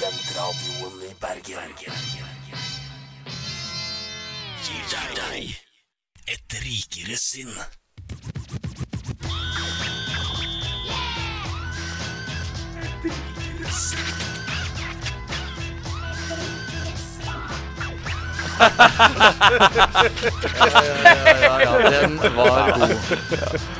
Studentradioen i Bergen. Gir deg et rikere sinn. Den var god.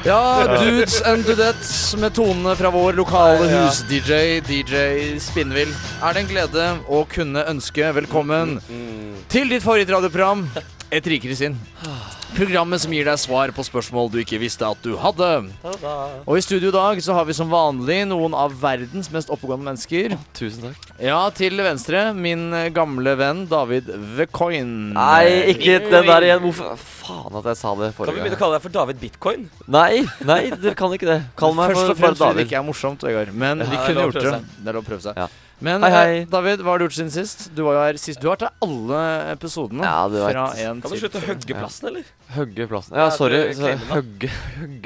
Ja, Dudes and Dudettes med tonene fra vår lokale hus-DJ, DJ Spinnvill. Er det en glede å kunne ønske velkommen til ditt favorittradioprogram, Et rikere sinn. Programmet som gir deg svar på spørsmål du ikke visste at du hadde. Og i studio i dag så har vi som vanlig noen av verdens mest oppegående mennesker. Tusen takk. Ja, til venstre min gamle venn David The Coin. Nei, ikke den der igjen. Hvorfor faen at jeg sa det forrige gang? Kan vi begynne å kalle deg for David Bitcoin? Nei, nei, dere kan ikke det. Kall meg Først for og fremst fordi det ikke er morsomt, Vegard. Men vi kunne gjort det. Det er lov å prøve seg. Ja. Men Hei, hei. eh, David, hva har du gjort siden sist? Du var jo her sist. Du har vært her alle episodene. Ja, du vet. fra en Kan du slutte å hogge plassen, eller? Hogge plassen. Ja, sorry. hugge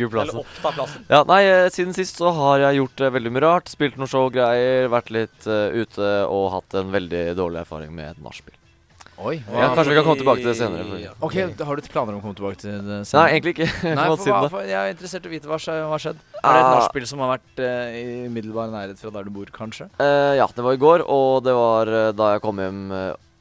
plassen. Eller oppta plassen? Ja, nei, eh, siden sist så har jeg gjort det veldig mye rart. Spilt noen showgreier, vært litt uh, ute og hatt en veldig dårlig erfaring med et nachspiel. Oi. Ja, kanskje vi kan komme tilbake til det senere. For... Ok, Har du planer om å komme tilbake til det senere? Nei, egentlig ikke. Nei, for, hva, for jeg er interessert i å vite hva som har skjedd. Er det et Ah. nachspiel som har vært uh, i middelbar nærhet fra der du bor, kanskje? Uh, ja, det var i går, og det var uh, da jeg kom hjem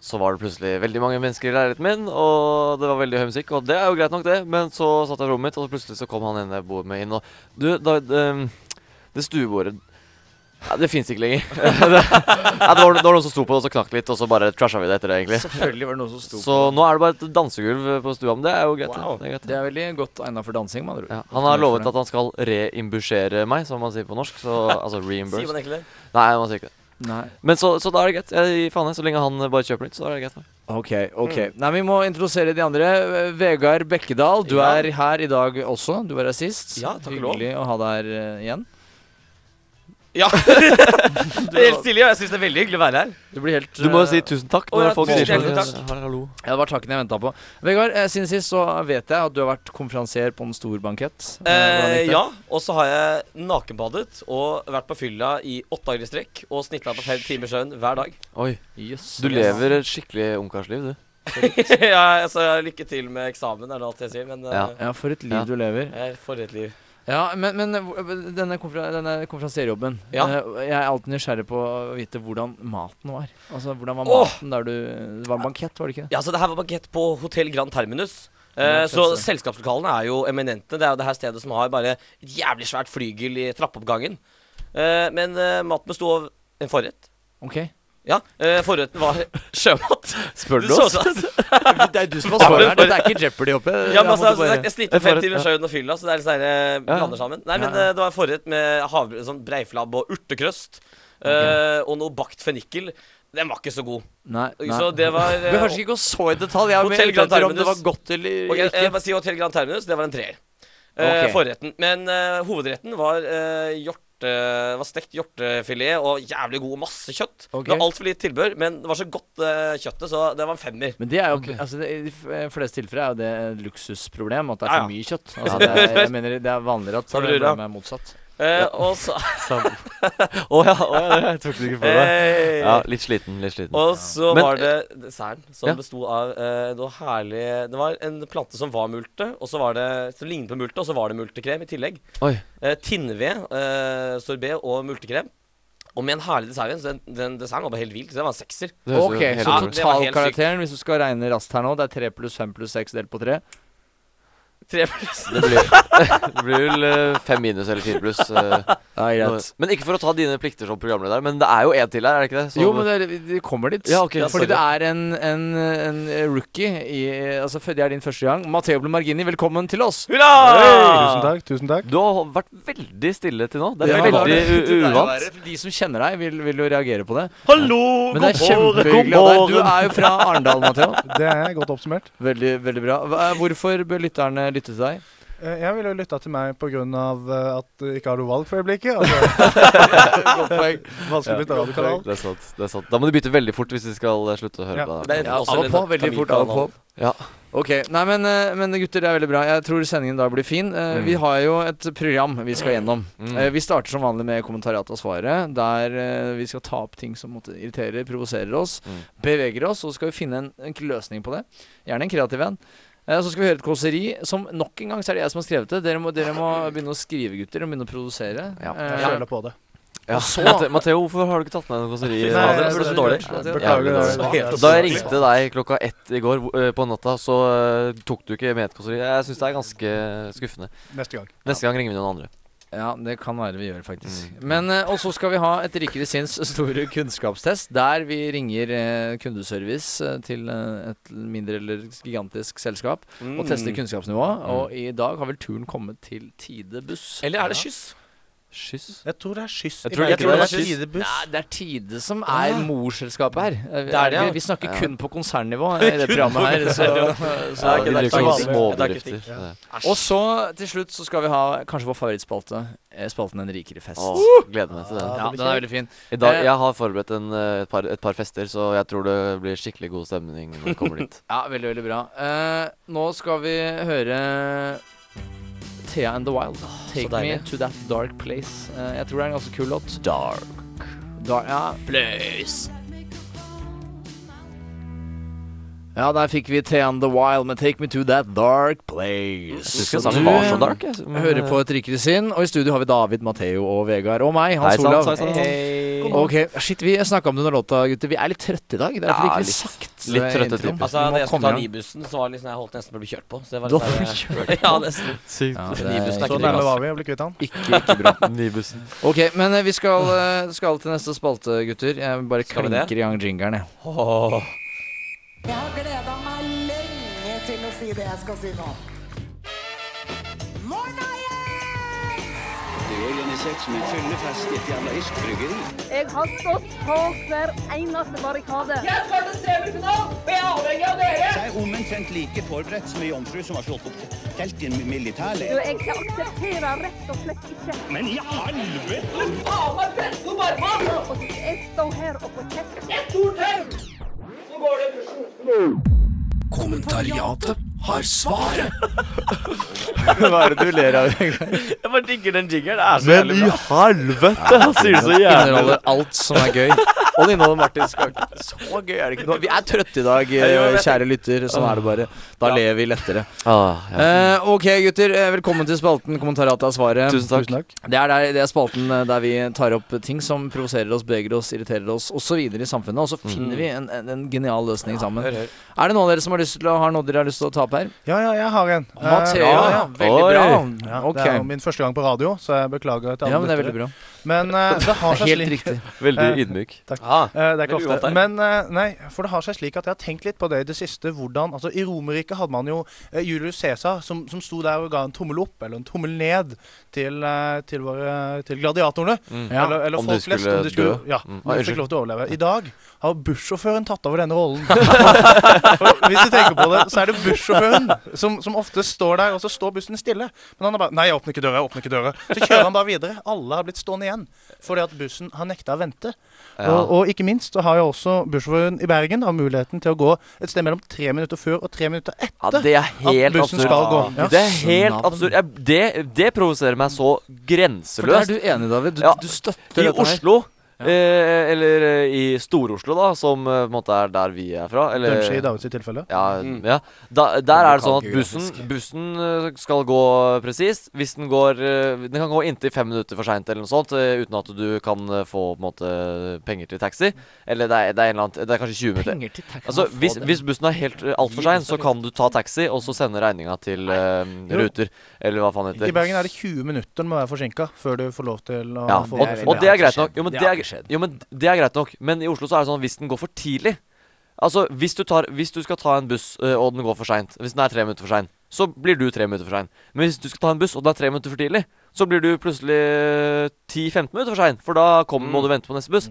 så var det plutselig veldig mange mennesker i leiligheten min, og det var veldig høy musikk, og det er jo greit nok, det, men så satt jeg i rommet mitt, og plutselig så kom han ene jeg bor med inn, og du, da, det, det stuebordet ja, Det fins ikke lenger. det, ja, det, var, det var noen som sto på det, og så knakk litt, og så bare trasha vi det etter det, egentlig. Selvfølgelig var det noen som sto Så nå er det bare et dansegulv på stua, men det er jo greit. Wow. Det er greit. Det er veldig godt egna for dansing, med andre ord. Ja, han har lovet at han skal reimbusjere meg, som man sier på norsk. Så, altså Sier man egentlig det? Nei, man sier ikke det. Nei. Men så, så da er det greit. Jeg faen så lenge han bare kjøper nytt, så er det greit. Ok. Ok, ok. Nei, Vi må introdusere de andre. Vegard Bekkedal, du Ja. er her i dag også. Du var her sist. Ja, takk Hyggelig lov. Å ha deg her eh, igjen. Ja. det er helt stille, og jeg syns det er veldig hyggelig å være her. Du blir helt Du må jo eh, si tusen takk Å, når ja, folk tusen sier sånn. ja, Hallo. Det var takken jeg venta på. Vegard, eh, siden sist så vet jeg at du har vært konferansier på en stor bankett. Eh, Eh, ja, og så har jeg nakenbadet og vært på fylla i åtte dager i strekk og snitta på fem timer søvn hver dag. Oi. Yes. Du lever et skikkelig ungkarsliv, du. ja, altså, lykke til med eksamen, er det alt jeg sier, men ja. Ja. Ja, for et liv Ja. du lever. For et liv. Ja, Men, men eh, denne, konfer denne konferansierjobben Ja. eh, Jeg er alltid nysgjerrig på å vite hvordan maten var. Altså, Hvordan var maten der du Det var en bankett, var det ikke? Ja, så det her var bankett på Hotell Grand Terminus. Eh, så selskapslokalene er jo eminente. Det er jo det her stedet som har bare et jævlig svært flygel i trappeoppgangen. Eh, men eh, maten besto av en forrett. Ok Ja, eh, forretten var sjømat. Spør Du oss? Det er du som har svaret her. Dette er ikke Jeopardy oppe. Ja, men Jeg altså, bare- jeg snitter fem timer sjøen og fylla, så det er litt sånn eh, blander sammen. Nei, men Ja, ja. eh, det var forrett med havre, sånn breiflabb og urtekrøst. eh, og noe bakt fennikel. Den var ikke så god. Nei, nei. Så det var Du eh, ikke gå så i detalj. Jeg Hotel Grand Terminus. om det var godt eller Ok, jeg bare si Hotel Grand Terminus, det var en treer. Eh, Ok. Forretten. Men uh, hovedretten var uh, hjorte var stekt hjortefilet og jævlig god masse kjøtt. Okay. Det var altfor lite tilbør, men det var så godt eh, kjøttet, så det var en femmer. Men det er jo okay. altså det, I de fleste tilfeller er jo det et luksusproblem at det er for ja. mye kjøtt. Altså, det er, jeg mener det er vanligere at det, problemet er motsatt. Eh, Og så Å ja, oh, ja, det tok det ikke for meg. Hey. Ja, litt sliten, litt sliten. Og så Men, var det desserten, som ja. besto av eh, noe herlig Det var en plante som var multe, og så var det som lignet på multe, og så var det multekrem i tillegg. Oi. Eh, Tinnved, eh, sorbé og multekrem. Og med en herlig dessert. Så den, den desserten var bare helt vill. Så den var sekser. Ok, så totalkarakteren, hvis du skal regne raskt her nå, det er 3 pluss 5 pluss 6 delt på 3. Tre pluss. Det blir, det blir vel eh, fem minus eller fire pluss. eh, Ja, greit. Men ikke for å ta dine plikter som programleder, men det er jo en til her, er det ikke det? Som- Jo, men det, vi kommer dit. Ja, ok, Fordi det er en, en, en rookie i Altså, det er din første gang. Matteo Blemargini, velkommen til oss. Hurra! Tusen takk. tusen takk Du har vært veldig stille til nå. Det er Ja, veldig det er- u- uvant. De som kjenner deg, vil, vil jo reagere på det. Hallo! Men det er morgen. kjempehyggelig av deg. Du er jo fra Arendal, Matteo. Det er godt oppsummert. Veldig, veldig bra. Hva- Hvorfor bør lytterne lytte til deg? Eh, Jeg ville jo lytta til meg pga. at du ikke har noe valg for øyeblikket. Altså, vanskelig å bytte radiokanal. Det er sant. det er sant Da må du bytte veldig fort hvis vi skal eh, slutte å høre Ja. på deg. Ja, av og på. Veldig fort av og på. Ja. Ok, nei men, eh, men gutter, det er veldig bra. Jeg tror sendingen da blir fin. Eh, Mm. Vi har jo et program vi skal gjennom. Mm. Eh, Vi starter som vanlig med kommentariat og svaret, der eh, vi skal ta opp ting som måtte irriterer, provoserer oss, Mm. beveger oss, og så skal vi finne en enkel løsning på det. Gjerne en kreativ en. Eh, Så skal vi høre et kåseri som nok en gang så er det jeg som har skrevet det. Dere må, dere må begynne å skrive, gutter, og begynne å produsere. Ja. Eh, Jeg føler på det. Ja. Og så- Mate- Matteo, hvorfor har du ikke tatt med noe kåseri? Nei, det ble så dårlig. Beklager Da jeg ringte deg klokka ett i går eh, på natta, så eh, tok du ikke med et kåseri. Jeg syns det er ganske skuffende. Neste gang. Neste gang ringer vi noen andre. Ja, det kan være vi gjør, faktisk. Mm. Men eh, Og så skal vi ha et Rikere sinns store kunnskapstest, der vi ringer eh, kundeservice eh, til et mindre eller gigantisk selskap Mm. og tester kunnskapsnivået. Og i dag har vel turen kommet til Tide buss. Eller er det kyss? Kyss. Jeg tror det er skyss. Jeg tror jeg tror det er det er skyss. Tidebuss. Nei, det er Tide som er morselskapet her. Det er det, ja. vi, vi snakker Ja. kun på konsernnivå i det programmet her. Så, Ja, så de det er ikke. Ja. Ja. Og så til slutt så skal vi ha kanskje vår favorittspalte. eh, Spalten En rikere fest. Åh, gleder meg til det. Ja, den er veldig fin. I dag, Eh, jeg har forberedt en, eh, et, par, et par fester, så jeg tror det blir skikkelig god stemning når vi kommer dit. Ja, veldig, veldig bra. Uh, nå skal vi høre Thea and the Wild. Take me to that dark place. Eh, jeg tror det er en ganske kul låt. Dark. dark ja. Place. Ja, der fikk vi Thea the Wild med Take me to that dark place. Du Så dark. Jeg. Hører på et rikere sinn, og i studio har vi David, Matheo og Vegard. Og meg, Hans Hei, Olav. hei, sant. Hei. Ok, shit, vi snakka om det under låta, gutter. Vi er litt trøtte i dag. Det er Ja, litt- sagt litt trøtte typer. Altså, da jeg skulle ta. Nibussen, så var det liksom jeg holdt nesten på å bli kjørt på. Så det var litt der, sånn, eh, Ja, nesten. Sykt. Ja, det er Så nærme var vi å bli kvitt han. ikke, ikke bra. Nybussen. Ok, men eh, vi skal, eh, skal til neste spalte, gutter. Jeg bare Skal klinker i gang jingeren, jeg. Åh. Jeg har gleda meg lenge til å si det jeg skal si nå. Morna igjen! Det er organisert som en fyllefest i et jævla irsk bryggeri. Jeg har stått på hver eneste barrikade. Jeg er omtrent like forberedt som ei jomfru som har slått opp telt i en militærleir. jeg aksepterer rett og slett ikke Men i helvete! å jeg står her og får kjeft. Kommentariatet har svaret. Hva er det du ler av? Jeg bare digger den jingeren. Det er så jævlig bra. helvete! Han sier det så Inneholder alt som er gøy. Og det inneholder Martin Skake. Så gøy er det ikke. Nå, vi er trøtte i dag, eh, kjære lytter. Sånn er det bare. Da ler vi lettere. Ah, ja. Eh, ok, gutter. eh, Velkommen til spalten Kommentariatet er svaret. Tusen takk. Tusen takk. Det er, der, det er spalten eh, der vi tar opp ting som provoserer oss, beveger oss, irriterer oss osv. i samfunnet. Og så finner vi en, en, en genial løsning sammen. Er det noen av dere som har lyst til å, har noe dere har lyst til å ta opp her? Ja, ja, jeg har en. Mathea, Matheo, ja, ja. Veldig Oi. bra. Ja. Det er jo min første gang på radio, så jeg beklager til alle Ja, men det er veldig bra. Men uh, det har seg Helt slik riktig. Veldig Eh, ydmyk. Ah, uh, det er ikke Veldig ofte. der. Men nei, for det har seg slik at jeg har tenkt litt på det i det siste. Hvordan, altså I Romerriket hadde man jo Julius Cæsar som, som sto der og ga en tommel opp eller en tommel ned til, til, våre, til gladiatorene. Mm. Ja, eller eller om de folk flest. Om de skulle, dø. ja, Mm. Ah, fikk lov til å overleve. I dag har bussjåføren tatt over denne rollen. for hvis du tenker på det, så er det bussjåføren som, som ofte står der, og så står bussen stille. Men han er bare Nei, jeg åpner ikke døra, jeg åpner ikke døra. Så kjører han bare videre. Alle har blitt stående igjen fordi at bussen har nekta å vente. Ja. Og, og ikke minst så har jo også bussjåføren i Bergen har muligheten til å gå et sted mellom tre minutter før og tre minutter Ja, etter. det er helt bussen absurd. skal gå. Ja. Det er helt absurd. Det det provoserer meg så grenseløst. For der er du enig, David. Du, Ja. du støtter I dette her. Oslo, Ja. eh, eller eh, i Stor-Oslo, da, som eh, på en måte er der vi er fra. Eller, Kanskje i Davids tilfelle. Ja, Mm. ja. Da, der er det sånn at Lokalgeografisk. bussen, bussen eh, skal gå presist. Hvis den går eh, Den kan gå inntil fem minutter for seint eller noe sånt, eh, uten at du kan eh, få på en måte penger til taxi. Eller det er, det er, en eller annen, det er kanskje 20 minutter. Penger til taxi. Altså, hvis, hvis bussen er helt uh, altfor sein, så kan du ta taxi og så sende regninga til eh, Jo. Ruter. Eller hva faen det I. Bergen er det 20 minutter du må være forsinka før du får lov til å Ja, få og, det og det er greit nok. Jo, men Det er, ikke skjedd. jo, men det er greit nok. Men i Oslo så er det sånn hvis den går for tidlig Altså, hvis du, tar, hvis du skal ta en buss, øh, og den går for seint Hvis den er tre minutter for sein, så blir du tre minutter for sein. Men hvis du skal ta en buss, og den er tre minutter for tidlig, så blir du plutselig øh, 10-15 minutter for sein. For da kommer, må Mm. du vente på neste buss.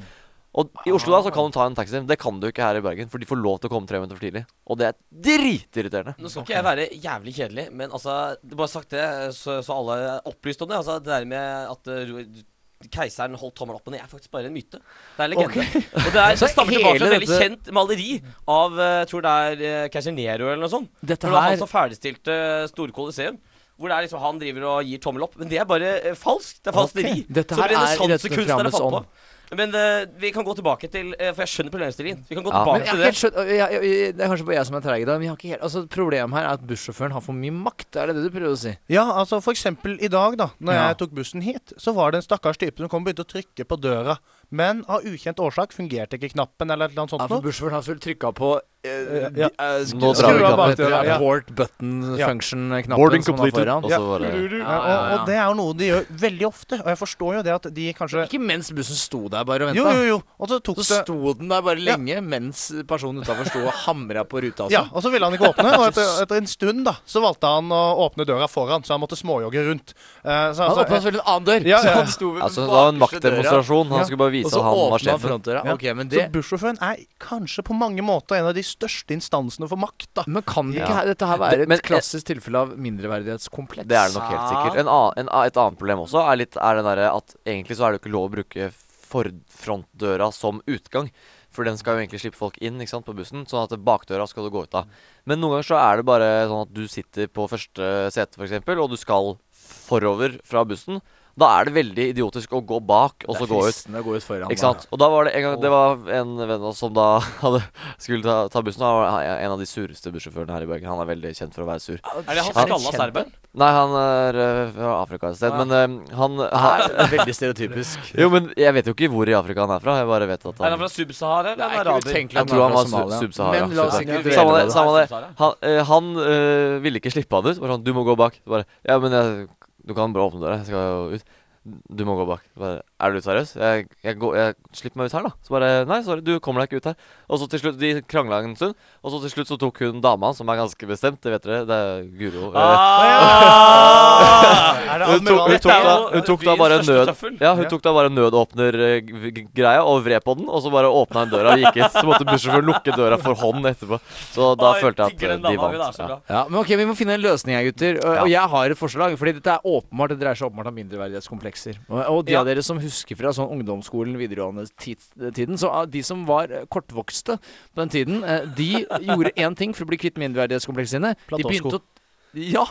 Og i Oslo da så kan du ta en taxi. Det kan du ikke her i Bergen, for de får lov til å komme tre minutter for tidlig. Og det er dritirriterende. Nå skal ikke jeg være jævlig kjedelig, men altså Bare sagt det, så, så alle er opplyst om det. Altså Det der med at uh, keiseren holdt tommelen opp og ned, er faktisk bare en myte. Det er en legende. Og det, er, Så det stammer tilbake til et veldig dette- kjent maleri av uh, Jeg tror det er uh, keiser Nero eller noe sånt. Dette her... det var han som ferdigstilte uh, Store Coliseum. Hvor det er liksom han driver og gir tommel opp. Men det er bare uh, falskt. Det er falskneri. Dette Som her er i renessansekunstnere dette fant på. Men uh, vi kan gå tilbake til uh, For jeg skjønner problemstillingen. Vi kan gå Ja. tilbake Men jeg til det. skjønt jeg, jeg, jeg, Det er kanskje bare jeg som er treig i dag, men har ikke helt Altså Problemet her er at bussjåføren har for mye makt. Er det det du prøver å si? Ja, altså for eksempel i dag, da Når Ja. jeg tok bussen hit, så var det en stakkars type som kom og begynte å trykke på døra. Men av ukjent årsak fungerte ikke knappen eller et eller annet Ja, sånt. for noe. bussjåføren har fullt trykka på eh, Ja. eh, skru- Nå drar vi knappen. Ja. Board button function-knappen Boarding som completed. foran. Og Ja. Ja, Ja, ja, og, ja. og det er jo noe de gjør veldig ofte. Og jeg forstår jo det at de kanskje Ikke mens bussen sto der bare og Jo, venta. jo, jo. Og så tok Så det sto den der bare Ja. lenge mens personen utafor sto og hamra på ruta. Ja, Altså. og så ville han ikke åpne. Og etter, etter en stund da Så valgte han å åpne døra foran, så han måtte småjogge rundt. Uh, så, Han altså, åpna selvfølgelig en annen dør. Ja, Så han sto ved Altså, det var en maktdemonstrasjon. Han Ja. skulle bare Og vise så at han var sjefen. frontdøra. Ja. Okay, men så det bussjåføren er kanskje på mange måter en av de største instansene for makt. da Men kan ikke Ja. dette her være Det- men- et klassisk tilfelle av mindreverdighetskompleks? Det er det nok helt sikkert. En annen, en, et annet problem også er, litt, er det derre at egentlig så er det jo ikke lov å bruke forfrontdøra som utgang. For den skal jo egentlig slippe folk inn ikke sant, på bussen, sånn at bakdøra skal du gå ut av. Men noen ganger så er det bare sånn at du sitter på første sete, f.eks., og du skal forover fra bussen. Da er det veldig idiotisk å gå bak og så gå ut. fristende å gå ut foran. Ikke sant? Og da var det en gang Det var en venn av oss som da hadde skulle ta, ta bussen. Han var en av de sureste bussjåførene her i Bergen. Han er veldig kjent for å være sur. Er det han skalla serben? Nei, han er øh, fra Afrika et sted. Ja. Men uh, han, Er veldig stereotypisk. Jo, men jeg vet jo ikke hvor i Afrika han er fra. Jeg bare vet at han Er han fra Sub-Sahara eller Det er er han araber? Jeg tror han han er var. Sub-Sahara. Samme det. Samme det. Han, øh, han øh, ville ikke slippe han ut. Bare sånn, du må gå bak. Bare, ja, men jeg, du kan bare åpne døra. Jeg skal jo ut. Du må gå bak. Bare, er du seriøs? Jeg, jeg, går, jeg slipper meg ut her, da. Så bare Nei, sorry, du kommer deg ikke ut her. Og så til slutt De krangla en stund, og så til slutt så tok hun dama, som er ganske bestemt, det vet dere, det er Guro. øh, Ah! ja! Hun tok, hun tok, da, hun tok da bare nød. Ja, hun Ja. tok da bare nødåpner-greia og vred på den, og så bare åpna hun døra og gikk ut. Så måtte bussjåføren lukke døra for hånd etterpå. Så da følte jeg at eh, de vant. Ja. Ja, men ok, Vi må finne en løsning her, gutter. Og, og jeg har et forslag. Fordi dette er åpenbart Det dreier seg åpenbart om mindreverdighetskomplekser. Og, og de Ja. av dere som husker fra sånn ungdomsskolen, videregående tiden Så ah, de som var eh, kortvokste på den tiden, eh, de gjorde én ting for å bli kvitt mindreverdighetskompleksene sine. De begynte å ja.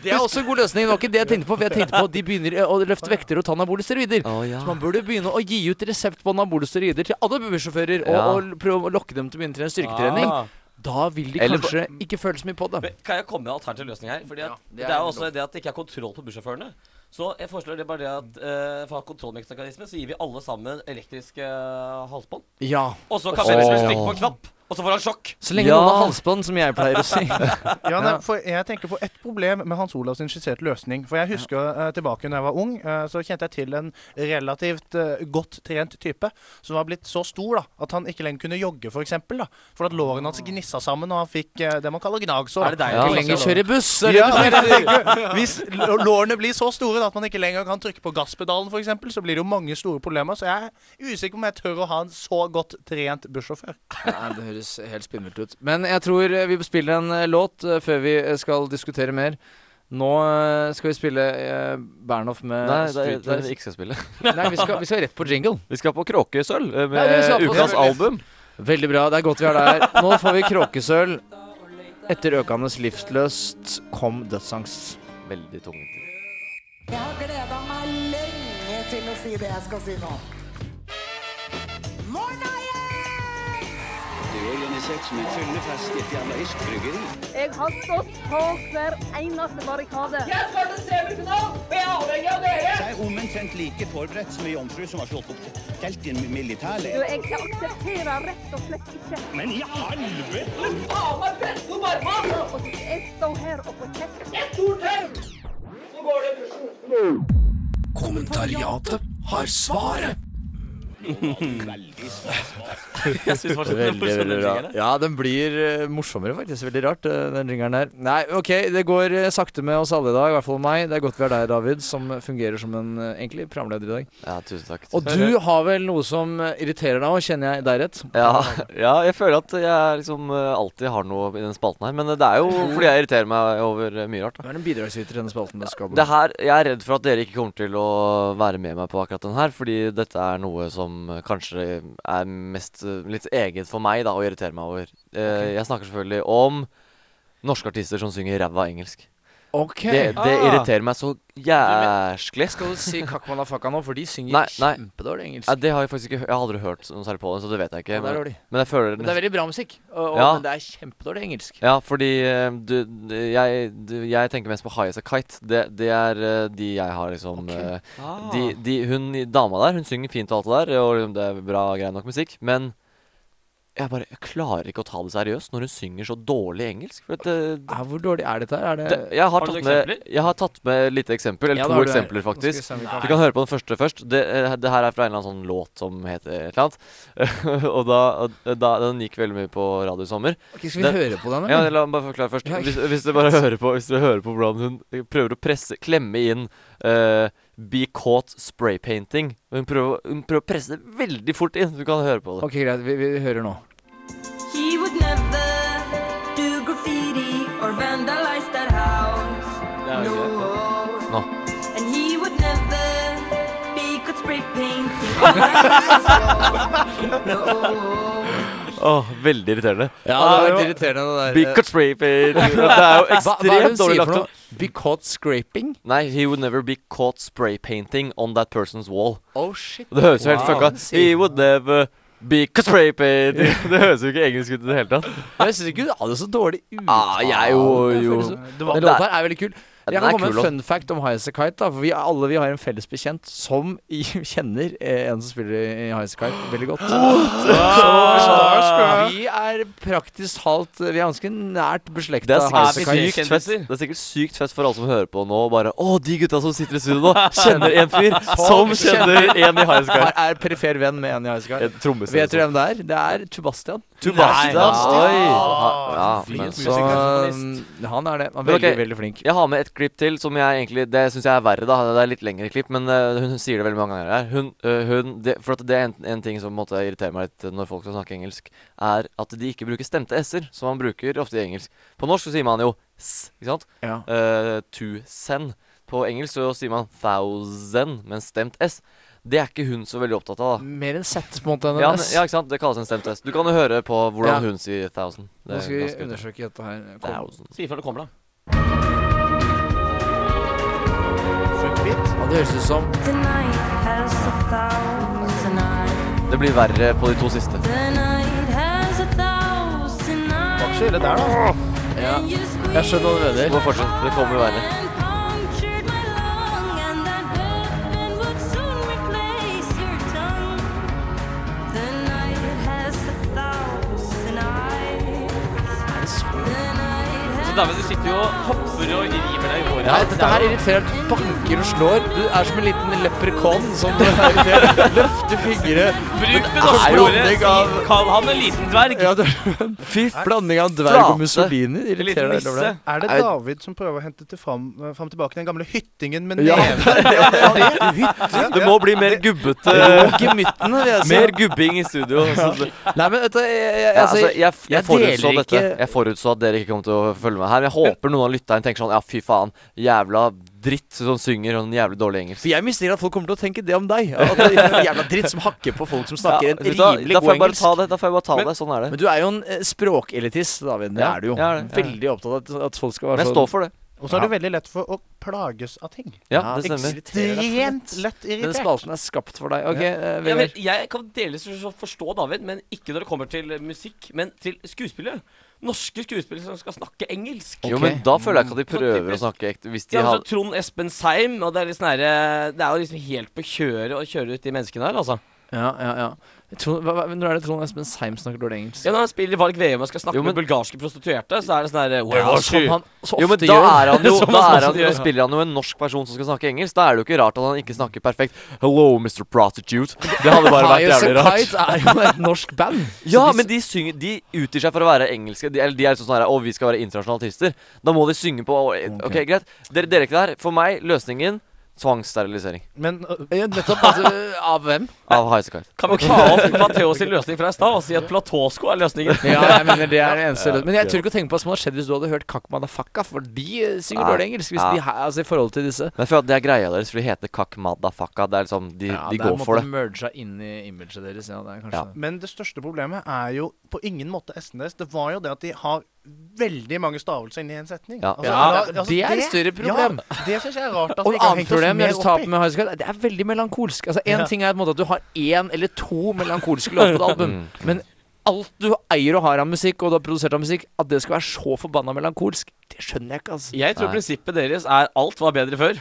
Det er også en god løsning. Det var ikke det jeg tenkte på. For jeg tenkte på at de begynner eh, å løfte vekter og ta anabole steroider. Å, ja. Så man burde begynne å gi ut resept på anabole steroider til alle bussjåfører. Og, Ja. og prøve å lokke dem til å begynne en styrketrening. Ah. Da vil de Eller kanskje ikke føle så mye på det. Kan jeg komme med en alternativ løsning her? Fordi at Ja, det det, er er jo også det at det ikke er kontroll på bussjåførene. Så jeg foreslår det bare det at uh, for å ha kontrollmekanisme, så gir vi alle sammen elektriske eh, halsbånd. Ja. Og så kan som helst trykke på en knapp, og så får han sjokk. Så lenge Ja. noen har halsbånd, som jeg pleier å si. Ja, nei, for Jeg tenker på ett problem med Hans Olavs sin skisserte løsning. For jeg husker uh, tilbake da jeg var ung, uh, så kjente jeg til en relativt uh, godt trent type som var blitt så stor da, at han ikke lenger kunne jogge, f.eks. For, eksempel, da, for at lårene hans gnissa sammen, og han fikk det man kaller gnagsår. Er det deg? Ja. Ikke lenger kjører buss. Ja, tenker, Hvis lårene blir så store da, at man ikke lenger kan trykke på gasspedalen, eksempel, så blir det jo mange store problemer. Så jeg er usikker på om jeg tør å ha en så godt trent bussjåfør. Nei, det høres helt spinnvilt ut. Men jeg tror eh, vi spiller en eh, låt eh, før vi skal diskutere mer. Nå skal vi spille uh, Bernhoff med Nei, det er det er det vi ikke skal spille. Nei, vi skal, vi skal rett på jingle. Vi skal på Kråkesølv Ja, med vi skal på ukas album. Veldig bra. Det er godt vi er der. Nå får vi kråkesølv. Etter økende livsløst kom dødsangst. Veldig tungvint. Jeg har gleda meg lenge til å si det jeg skal si nå. Morna, organisert som en fyllefest i et jævla irsk bryggeri. Jeg har stått på hver eneste barrikade. Så jeg er avhengig av dere! Jeg er omtrent like forberedt som ei jomfru som har slått opp telt i en militærleir. jeg aksepterer rett og slett ikke. Men i helvete! Og så skal jeg stå her og får kjeft. Et stort svaret. Så går det Jeg synes Kommentariatet har er Veldig, morsomt, veldig veldig bra. Ja, den blir eh, morsommere, faktisk. Veldig rart, eh, den ringeren her. Nei, OK, det går eh, sakte med oss alle i dag, i hvert fall meg. Det er godt vi har deg, David, som fungerer som en egentlig programleder i dag. Ja, tusen takk. Og du har vel noe som irriterer deg òg, kjenner jeg deg rett? Ja, ja, jeg føler at jeg liksom alltid har noe i den spalten her. Men det er jo fordi jeg irriterer meg over mye rart. Du er en bidragsyter i denne spalten. Det skal det her, Jeg er redd for at dere ikke kommer til å være med meg på akkurat den her. Fordi dette er noe som eh, kanskje er mest eh, litt eget for meg da å irritere meg over. Eh, Jeg snakker selvfølgelig om norske artister som synger ræva engelsk. OK. Det, det Ah. irriterer meg så jæsklig. Skal du si Kakmanafaka nå, for de synger Nei, nei. kjempedårlig engelsk. Ja, det har jeg faktisk ikke Jeg har aldri hørt noe særlig på det, så det vet jeg ikke. Ja, Men, dårlig. men jeg føler Men det er veldig bra musikk. Og, og, Ja. Men det er kjempedårlig engelsk. Ja, fordi eh, du, jeg, du, jeg tenker mest på High As A Kite. Det, det er eh, de jeg har liksom Ok. eh, Ah. de, de, Hun dama der, hun synger fint og alt det der, og liksom det er bra grei nok musikk, men jeg bare jeg klarer ikke å ta det seriøst når hun synger så dårlig engelsk. For at det, Ja, hvor dårlig er dette her? Er det, det, jeg, har Har du tatt noen med, jeg har tatt med et lite eksempel, eller Ja, to eksempler faktisk. Du vi kan- høre på den første først. Det, eh, det her er fra en eller annen sånn låt som heter et eller annet. og da, da Den gikk veldig mye på radio i sommer. Okay, skal vi den, høre på den? Ja. La meg bare forklare først. Hvis, hvis du bare hører på Hvis du hører på hvordan hun prøver å presse Klemme inn eh, Be caught spray painting. Hun prøver, hun prøver å presse det veldig fort inn. Du kan høre på det. Ok, greit. Vi, vi hører nå. He would never do graffiti or vandalize that house. Det er jo. No. Nå. And he would never be caught spray painting. no. Åh, veldig irriterende. Ja, det var veldig irriterende det der. Be caught spray painting. Det er jo ekstremt dårlig lagt opp. Be caught scraping? Nei, he would never be caught spray painting on that person's wall. Oh shit. Det høres jo helt Wow. fucka He would never be caught spray painting. Det høres jo ikke engelsk ut i det hele tatt. Men Jeg syns ikke du hadde så dårlig uttale. Ah, jeg jo- jo. Det var, Den låta her er veldig kul. Jeg kan komme med en fun fact om High As A Kite. da For vi alle vi har en felles bekjent som i, kjenner eh, en som spiller i High As A Kite veldig godt. Så vi er praktisk talt Vi er ganske nært beslekta High As A sikkert Kite. sykt fett Det er sikkert sykt fett for alle som hører på nå. og Bare Å, de gutta som sitter i studio nå, kjenner en fyr som kjenner en i Highasakite. Er, er perifer venn med en i Highasakite. Vet dere hvem det er? Det er Tubastian. Tubastian. Nei, Oi. Ja, men Så han er det. Han er veldig, veldig flink. Jeg har med et klipp til som jeg egentlig Det syns jeg er verre, da. Det er litt lengre klipp, men uh, hun, sier det veldig mange ganger her. Hun, uh, hun det, For at det er en, en ting som måtte irritere meg litt når folk skal snakke engelsk, er at de ikke bruker stemte s-er, som man bruker ofte i engelsk. På norsk så sier man jo s, ikke sant? Ja. Uh, to send. På engelsk så sier man thousand, men stemt s. Det er ikke hun så veldig opptatt av, da. Mer enn Z på en måte enn Ja, en S. ja, ikke sant? Det kalles en stemt s. Du kan jo høre på hvordan Ja. hun sier thousand. Det Nå skal vi undersøke dette her. Kom. Thousand. Si ifra når det kommer, da. Det høres ut som. Det blir verre på de to siste. Thousand ikke så eyes. der, da. Ja. Jeg skjønner hva du Det mener. må fortsette. Det kommer verre. Så David, du sitter jo og hopper og river deg i håret. Ja, dette her irriterer banker og slår. Du er som en liten leprekon som er irritert. Løfter fingre. Bruk det norske ordet. Kall han en liten dverg. Ja, Fy Blanding av dverg og Mussolini irriterer deg. over det. Er det David som prøver å hente til fram, fram tilbake den gamle hyttingen med Ja. neve? Det må bli mer gubbete. Gemyttene, vil jeg si. Mer gubbing i studio. Nei, men vet du, jeg, jeg, altså, altså, jeg, jeg, jeg forutså dette. Jeg forutså at dere ikke kom til å følge med her. Men jeg håper noen av lytterne tenker sånn Ja, fy faen. Jævla dritt som synger sånn jævlig dårlig engelsk. For jeg mistenker at folk kommer til å tenke det om deg. At det er en jævla dritt som hakker på folk som snakker en du hva? rimelig da får god engelsk. ta det. Da får jeg bare ta Men- det. Sånn er det. Men du er jo en eh, språkelitist, David. Det Ja, er du jo. er det. Veldig opptatt av at, at folk skal Men være jeg sånn står for det. Og så er du veldig lett for å plages av ting. Ja, det stemmer. Ekstremt lett irritert. Den spalten er skapt for deg. Ok, ja. Ja, Vegard. men jeg kan delvis forstå David, men ikke når det kommer til musikk, men til skuespillere. Norske skuespillere som skal snakke engelsk. Jo, men da føler jeg ikke at de Så prøver å snakke ekte. Hvis de Ja, har altså, Trond Espen Seim, og det er litt sånn herre Det er jo liksom helt på kjøret å kjøre ut de menneskene her, altså. Ja, ja, ja. Trond, hva, hva, når er det Trond Espen Seim snakker dårlig engelsk? Ja, Når han spiller i Varg VM og skal snakke Jo, men- med bulgarske prostituerte, så er det sånn Ja, Where was som han så Jo, men ofte da gjør. er han jo Som Da han er han, gjør, spiller han jo en norsk person som skal snakke engelsk. Da er det jo ikke rart at han ikke snakker perfekt. Hello, Mr. Prostitute. Det hadde bare vært Highas jævlig and rart. Kites er jo et norsk band. Ja, de men de synger De utgir seg for å være engelske. De, eller de er sånn her Å, vi skal være internasjonale artister. Da må de synge på Ok, greit. Dere, dere er ikke der. For meg, løsningen tvangssterilisering. Men øh, Ja, nettopp. Altså, av hvem? Av Highasakite. Kan vi ta opp Matteo sin løsning fra i stad og si at platåsko er løsningen? Ja, jeg mener det er det eneste løsningen. Men jeg tør ikke å tenke på hva som hadde skjedd hvis du hadde hørt Kakk Madafakka, for de eh, synger Ja. dårlig engelsk. Hvis Ja. de, ha- altså I forhold til disse. Men jeg føler at det er greia deres, for de heter Kak Madafaka. Det er liksom De, Ja, de det går for det. merga inn i imaget deres. Ja, det er kanskje Ja. det. Men det største problemet er jo på ingen måte SNS Det var jo det at de har veldig mange stavelser inni en setning. Ja. Altså, Ja, da- altså, det er et større problem. Ja, det syns jeg er rart at Og et annet problem det er veldig melankolsk. Altså, En Ja. ting er en måte at du har én eller to melankolske låter på et album, Mm. men alt du eier og har av musikk, og du har produsert av musikk, at det skal være så forbanna melankolsk, det skjønner jeg ikke, altså. Jeg tror Nei. prinsippet deres er alt var bedre før.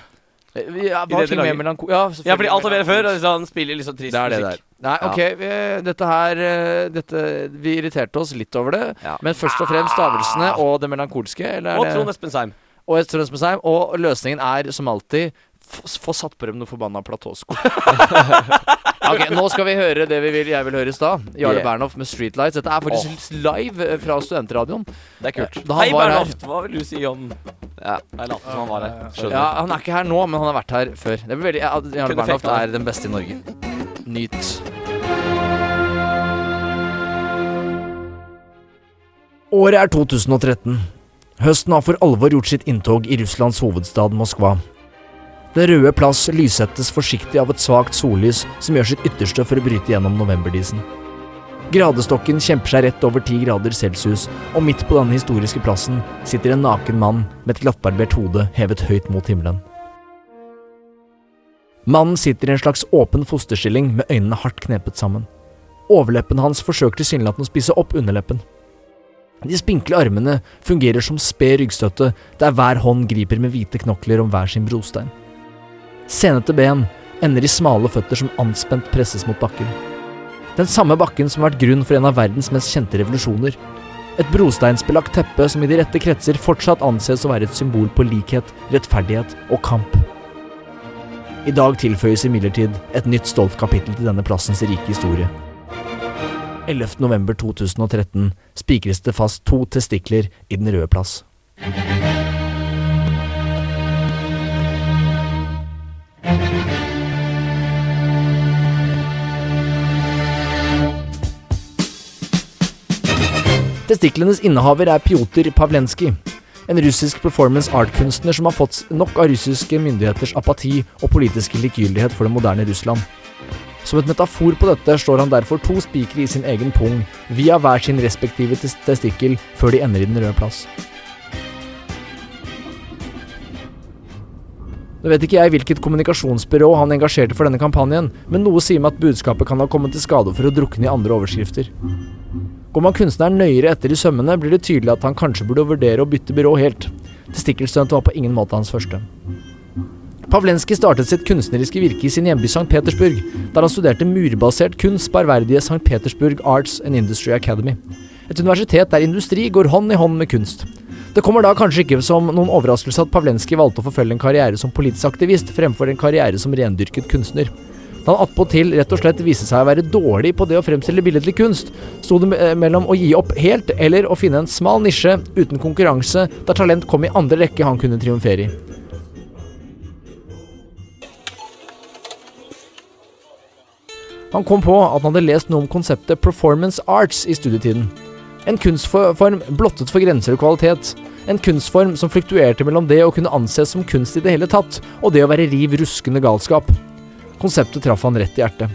Ja, var ting til lager. melanko... Ja, Ja, fordi alt er bedre før, og liksom, han spiller liksom trist Det er det der. Nei, OK. Vi, dette her eh, dette, Vi irriterte oss litt over det. Ja. Men først og fremst stavelsene og det melankolske. Eller Og Trond Espensheim. Og, Trond Espensheim. Og løsningen er som alltid få satt på dem noe forbanna platåsko. ok, Nå skal vi høre det vi vil, jeg vil høre i stad. Jarle Yeah. Bernhoft med Streetlights. Dette er faktisk live eh, fra studentradioen. Det er kult. Hei, var Bernhoft, hva vil du si om Ja. Jeg som han var her. Skjønner. Ja, Han er ikke her nå, men han har vært her før. Det blir veldig, ja, Jarle Bernhoft er den beste i Norge. Nyt. Året er 2013. Høsten har for alvor gjort sitt inntog i Russlands hovedstad Moskva. Den røde plass lyssettes forsiktig av et svakt sollys som gjør sitt ytterste for å bryte gjennom novemberdisen. Gradestokken kjemper seg rett over 10 grader celsius, og midt på denne historiske plassen sitter en naken mann med et glattbarbert hode hevet høyt mot himmelen. Mannen sitter i en slags åpen fosterstilling med øynene hardt knepet sammen. Overleppen hans forsøker tilsynelatende å spise opp underleppen. De spinkle armene fungerer som sped ryggstøtte, der hver hånd griper med hvite knokler om hver sin brostein. Senete ben ender i smale føtter som anspent presses mot bakken. Den samme bakken som har vært grunn for en av verdens mest kjente revolusjoner. Et brosteinsbelagt teppe som i de rette kretser fortsatt anses å være et symbol på likhet, rettferdighet og kamp. I dag tilføyes imidlertid et nytt stolt kapittel til denne plassens rike historie. 11. november 2013 spikres det fast to testikler i Den røde plass. Testiklenes innehaver er Pjotr Pavlenskij, en russisk performance art-kunstner som har fått nok av russiske myndigheters apati og politiske likegyldighet for det moderne Russland. Som et metafor på dette slår han derfor to spikere i sin egen pung, via hver sin respektive testikkel, før de ender i den røde plass. Nå vet ikke jeg hvilket kommunikasjonsbyrå han engasjerte for denne kampanjen, men noe sier meg at budskapet kan ha kommet til skade for å drukne i andre overskrifter. Går man kunstneren nøyere etter i sømmene, blir det tydelig at han kanskje burde vurdere å bytte byrå helt. Testikkelstunt var på ingen måte hans første. Pavlenskij startet sitt kunstneriske virke i sin hjemby St. Petersburg, der han studerte murbasert kunst på ærverdige St. Petersburg Arts and Industry Academy. Et universitet der industri går hånd i hånd med kunst. Det kommer da kanskje ikke som noen overraskelse at Pavlenskij valgte å forfølge en karriere som politisk aktivist fremfor en karriere som rendyrket kunstner. Da han attpåtil rett og slett viste seg å være dårlig på det å fremstille billedlig kunst, sto det mellom å gi opp helt eller å finne en smal nisje uten konkurranse der talent kom i andre rekke han kunne triumfere i. Han kom på at han hadde lest noe om konseptet performance arts i studietiden. En kunstform blottet for grenser og kvalitet. En kunstform som fluktuerte mellom det å kunne anses som kunst i det hele tatt, og det å være riv ruskende galskap. Konseptet traff han rett i hjertet.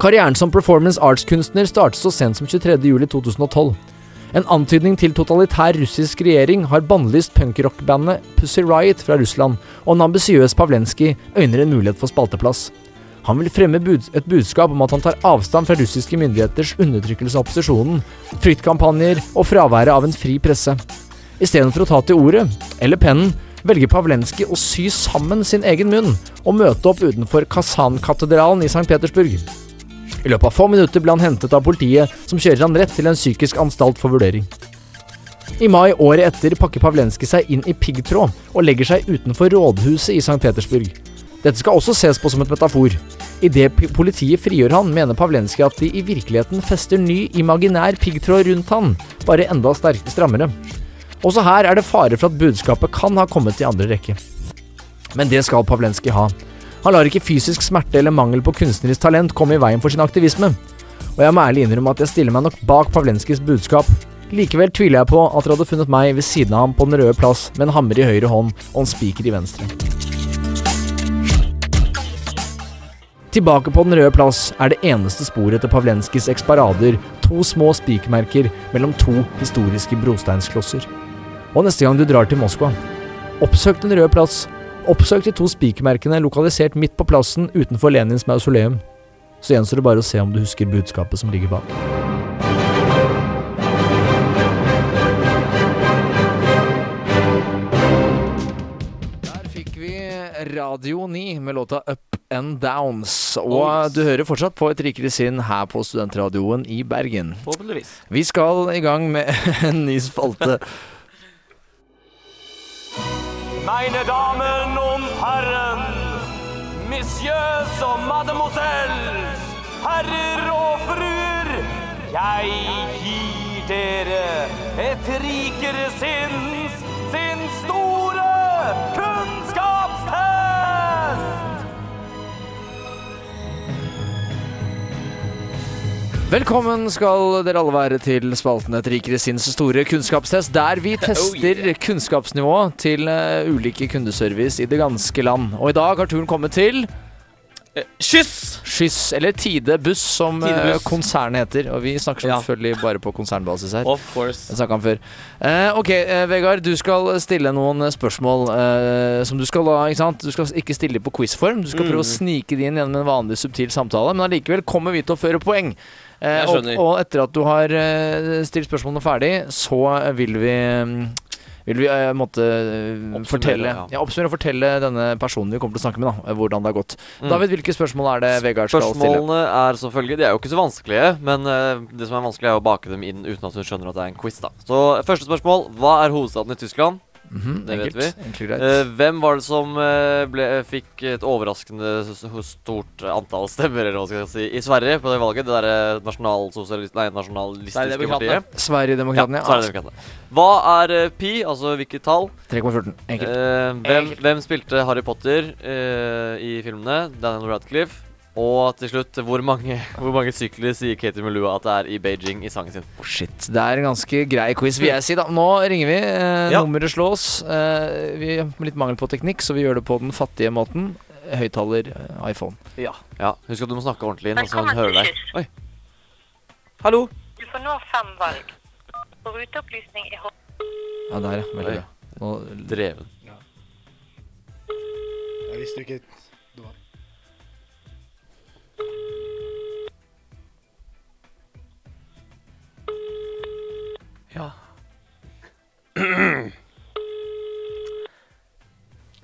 Karrieren som performance arts-kunstner startet så sent som 23.07.2012. En antydning til totalitær russisk regjering har bannlyst punkrockbandet Pussy Riot fra Russland, og en ambisiøs Pavlenskij øyner en mulighet for spalteplass. Han vil fremme bud et budskap om at han tar avstand fra russiske myndigheters undertrykkelse av opposisjonen, fryktkampanjer og fraværet av en fri presse. Istedenfor å ta til ordet, eller pennen, velger Pavlenskij å sy sammen sin egen munn og møte opp utenfor Kazan-katedralen i St. Petersburg. I løpet av få minutter ble han hentet av politiet, som kjører han rett til en psykisk anstalt for vurdering. I mai året etter pakker Pavlenskij seg inn i piggtråd og legger seg utenfor rådhuset i St. Petersburg. Dette skal også ses på som et metafor. Idet politiet frigjør han, mener Pavlenskij at de i virkeligheten fester ny imaginær piggtråd rundt han, bare enda sterk strammere. Også her er det fare for at budskapet kan ha kommet i andre rekke. Men det skal Pavlenskij ha. Han lar ikke fysisk smerte eller mangel på kunstnerisk talent komme i veien for sin aktivisme. Og jeg må ærlig innrømme at jeg stiller meg nok bak Pavlenskijs budskap. Likevel tviler jeg på at dere hadde funnet meg ved siden av ham på Den røde plass med en hammer i høyre hånd og en spiker i venstre. Tilbake på Den røde plass er det eneste sporet til Pavlenskijs eksparader to små spikermerker mellom to historiske brosteinsklosser. Og neste gang du drar til Moskva, oppsøk Den røde plass. Oppsøk de to spikermerkene lokalisert midt på plassen utenfor Lenins mausoleum. Så gjenstår det bare å se om du husker budskapet som ligger bak. Der fikk vi Radio 9 med låta Up and Downs. Og du hører fortsatt på Et rikere sinn her på Studentradioen i Bergen. Forhåpentligvis. Vi skal i gang med en ny spalte. Meine Damen und Herren, Messieurs og Mademoiselles, herrer og fruer, jeg gir dere et rikere sinns, sin store kunnskapstest! Velkommen skal dere alle være til spalten Et rikere sinns store kunnskapstest, der vi tester kunnskapsnivået til eh, ulike kundeservice i det ganske land. Og i dag har turen kommet til Skyss! Skyss, eller Tide Buss, som eh, Tidebuss. konsernet heter. Og vi snakker Ja. selvfølgelig bare på konsernbasis her. Of course. Jeg om før. Eh, ok, eh, Vegard. Du skal stille noen spørsmål eh, som du skal da ikke sant? Du skal ikke stille på quizform. Du skal prøve å Mm. snike det inn gjennom en vanlig subtil samtale, men allikevel kommer vi til å føre poeng. Eh, Jeg og, og etter at du har eh, stilt spørsmålene ferdig, så vil vi mm, vil vi uh, måtte eh, Oppsummere, fortelle ja. ja, Oppsummere og fortelle denne personen vi kommer til å snakke med, da, eh, hvordan det har gått. Mm. David, hvilke spørsmål er det Vegard skal stille? Spørsmålene er som følger. De er jo ikke så vanskelige, men uh, det som er vanskelig, er å bake dem inn uten at hun skjønner at det er en quiz. da Så første spørsmål. Hva er hovedstaden i Tyskland? Mhm, det vet vi. Enkelt greit. Eh, hvem var det som eh, ble, fikk et overraskende stort antall stemmer eller hva skal jeg si, i Sverige på det valget? Det derre nasjonalsosialistiske Nei, nasjonalistiske partiet. Sverigedemokraterna. Ja, Sverigedemokratene. Hva er eh, pi? Altså hvilket tall? 3,14. Enkelt. Eh, hvem, hvem spilte Harry Potter eh, i filmene? Daniel Radcliffe. Og til slutt, hvor mange, hvor mange sykler sier Katie Melua at det er i Beijing i sangen sin? Oh, shit. Det er en ganske grei quiz, vil jeg si. da Nå ringer vi. Eh, Ja. Nummeret slås. Eh, vi har litt mangel på teknikk, så vi gjør det på den fattige måten. Høyttaler, eh, iPhone. Ja, Husk at du må snakke ordentlig inn, så han hører deg. Oi. Hallo? Du får nå fem valg. For ruteopplysning i hånd. Ja, der, ja. Veldig bra. Nå, Dreven. Jeg visste ikke det var Ja.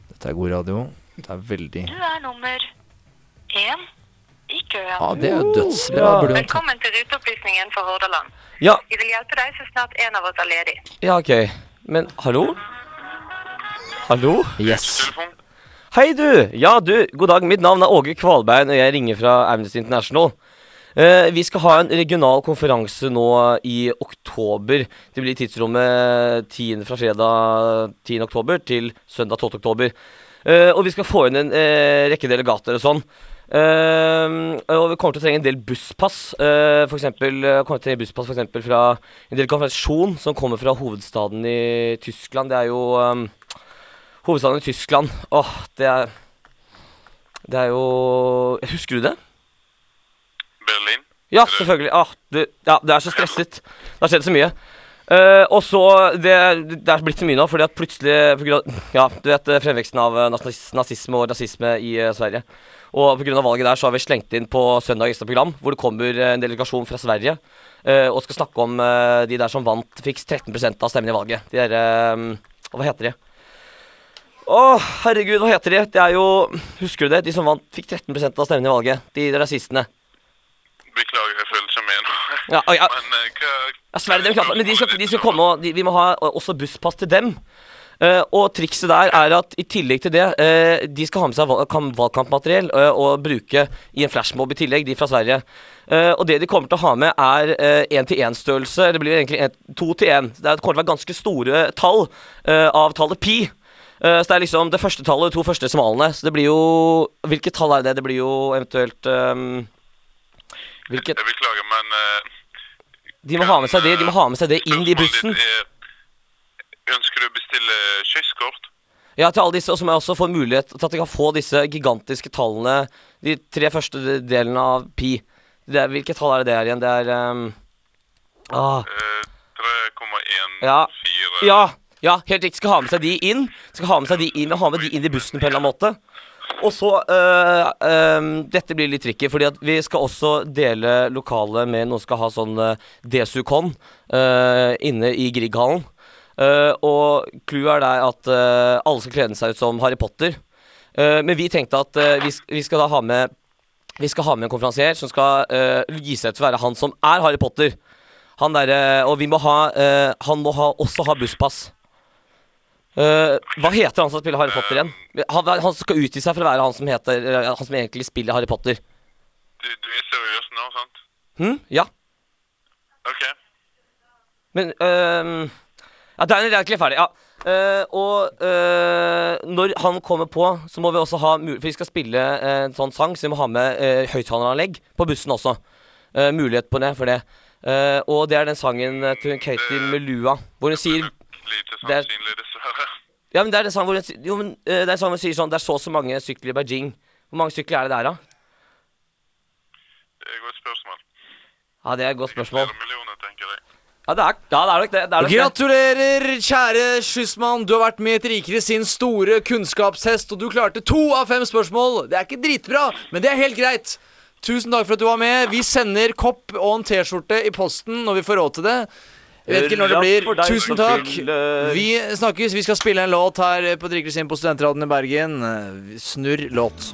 dette er god radio. Det er veldig Du er nummer én i køen. Ja, det er jo dødsbra. Burde ta Velkommen til ruteopplysningen for Hordaland. Ja, Vi vil hjelpe deg så snart en av oss er ledig. ja, ok. Men hallo? Hallo? Yes. Hei, du! Ja, du. God dag. Mitt navn er Åge Kvalbein, og jeg ringer fra Amnesty International. Eh, vi skal ha en regional konferanse nå i oktober. Det blir tidsrommet 10, fra fredag 10. oktober til søndag 12. oktober. Eh, og vi skal få inn en eh, rekke delegater og sånn. Uh, og vi kommer til å trenge en del busspass. Uh, for eksempel, uh, kommer til å trenge busspass for eksempel fra en del konfirmasjon som kommer fra hovedstaden i Tyskland. Det er jo um, Hovedstaden i Tyskland. Åh, det er Det er jo Husker du det? Berlin. Ja, selvfølgelig. Ah, det, ja, det er så stresset. Det har skjedd så mye. Uh, og så det, det er blitt så mye nå, fordi at plutselig på grunn av, Ja, du vet eh, fremveksten av eh, nazisme og rasisme i uh, Sverige. Og pga. valget der så har vi slengt inn på søndag ekstra program, hvor det kommer en delegasjon fra Sverige uh, og skal snakke om de der som vant, fikk 13% av stemmene i valget. De derre Hva heter de? Å, herregud, hva heter de? Det er jo Husker du det? De som vant, fikk 13% av stemmene i valget. De rasistene. Lager følelser med nå. Ja, ja. Men eh, hva Ja, men de skal, de skal komme og de, Vi må ha eh, også busspass til dem. Uh, og trikset der er at i tillegg til det uh, De skal ha med seg val valgkampmateriell uh, og bruke i en flashmob i tillegg, de fra Sverige. Og det de kommer til å ha med, er én-til-én-størrelse. Det blir egentlig en- to til én. Det er- kommer til å være ganske store tall av tallet pi. Så det er liksom det første tallet, de to første smalene. Så det blir jo Hvilket tall er det? Det blir jo eventuelt ehm, Hvilket Jeg beklager, men uh, De må ha med seg det, de må ha med seg det inn i bussen. ønsker du å bestille skyss-kort? Ja, til alle disse, og så må jeg også få mulighet til at jeg kan få disse gigantiske tallene, de tre første delene av pi. Det er, hvilke tall er det der igjen? Det er um, ah, 3,14 ja, ja, ja, helt riktig. Skal ha med seg de inn. Skal ha med seg de inn, og ha med de inn i bussen på en eller annen måte. Og så øh, øhm, Dette blir litt tricky, fordi at vi skal også dele lokalet med noen som skal ha sånn uh, Desukon øh, inne i Grieghallen. Uh, og clouet er der at uh, alle skal kle seg ut som Harry Potter. Uh, men vi tenkte at øh, vi, vi skal da ha med Vi skal ha med en konferansier som skal øh, gi seg til å være han som er Harry Potter. Han derre Og vi må ha øh, Han må ha, også ha busspass. Eh, hva heter han som spiller Harry Potter igjen? Han, han skal utgi seg for å være han som, heter, eh, han som egentlig spiller Harry Potter. Du, du er seriøs nå, sant? Hm? Ja. Ok. Men uh, Ja, Daniel er egentlig ferdig. Ja. Uh, og uh, når han kommer på, så må vi også ha mulighet. For vi skal spille en sånn sang, så vi må ha med uh, høyttaleranlegg på bussen også. Mulighet på det for det. Og det er den sangen til Katie Melua hvor hun sier Lite Det sannsynlig, dessverre. Ja, men det er det samme hvor hun Jo, men eh, det er samme hvor hun sier sånn Det er så og så mange sykler i Beijing. Hvor mange sykler er det der, da? Det er et godt spørsmål. Ja, det er et godt spørsmål. Millioner, tenker jeg. Ja, det er, ja, det er nok det. det, er nok det. Gratulerer, kjære Skyssmann. Du har vært med i Et rikere sin store kunnskapshest, og du klarte to av fem spørsmål. Det er ikke dritbra, men det er helt greit. Tusen takk for at du var med. Vi sender kopp og en T-skjorte i posten når vi får råd til det. Jeg vet ikke når det blir. Tusen takk. Vi snakkes. Vi skal spille en låt her på Drikkelsinn på Studentradioen i Bergen. Snurr låt.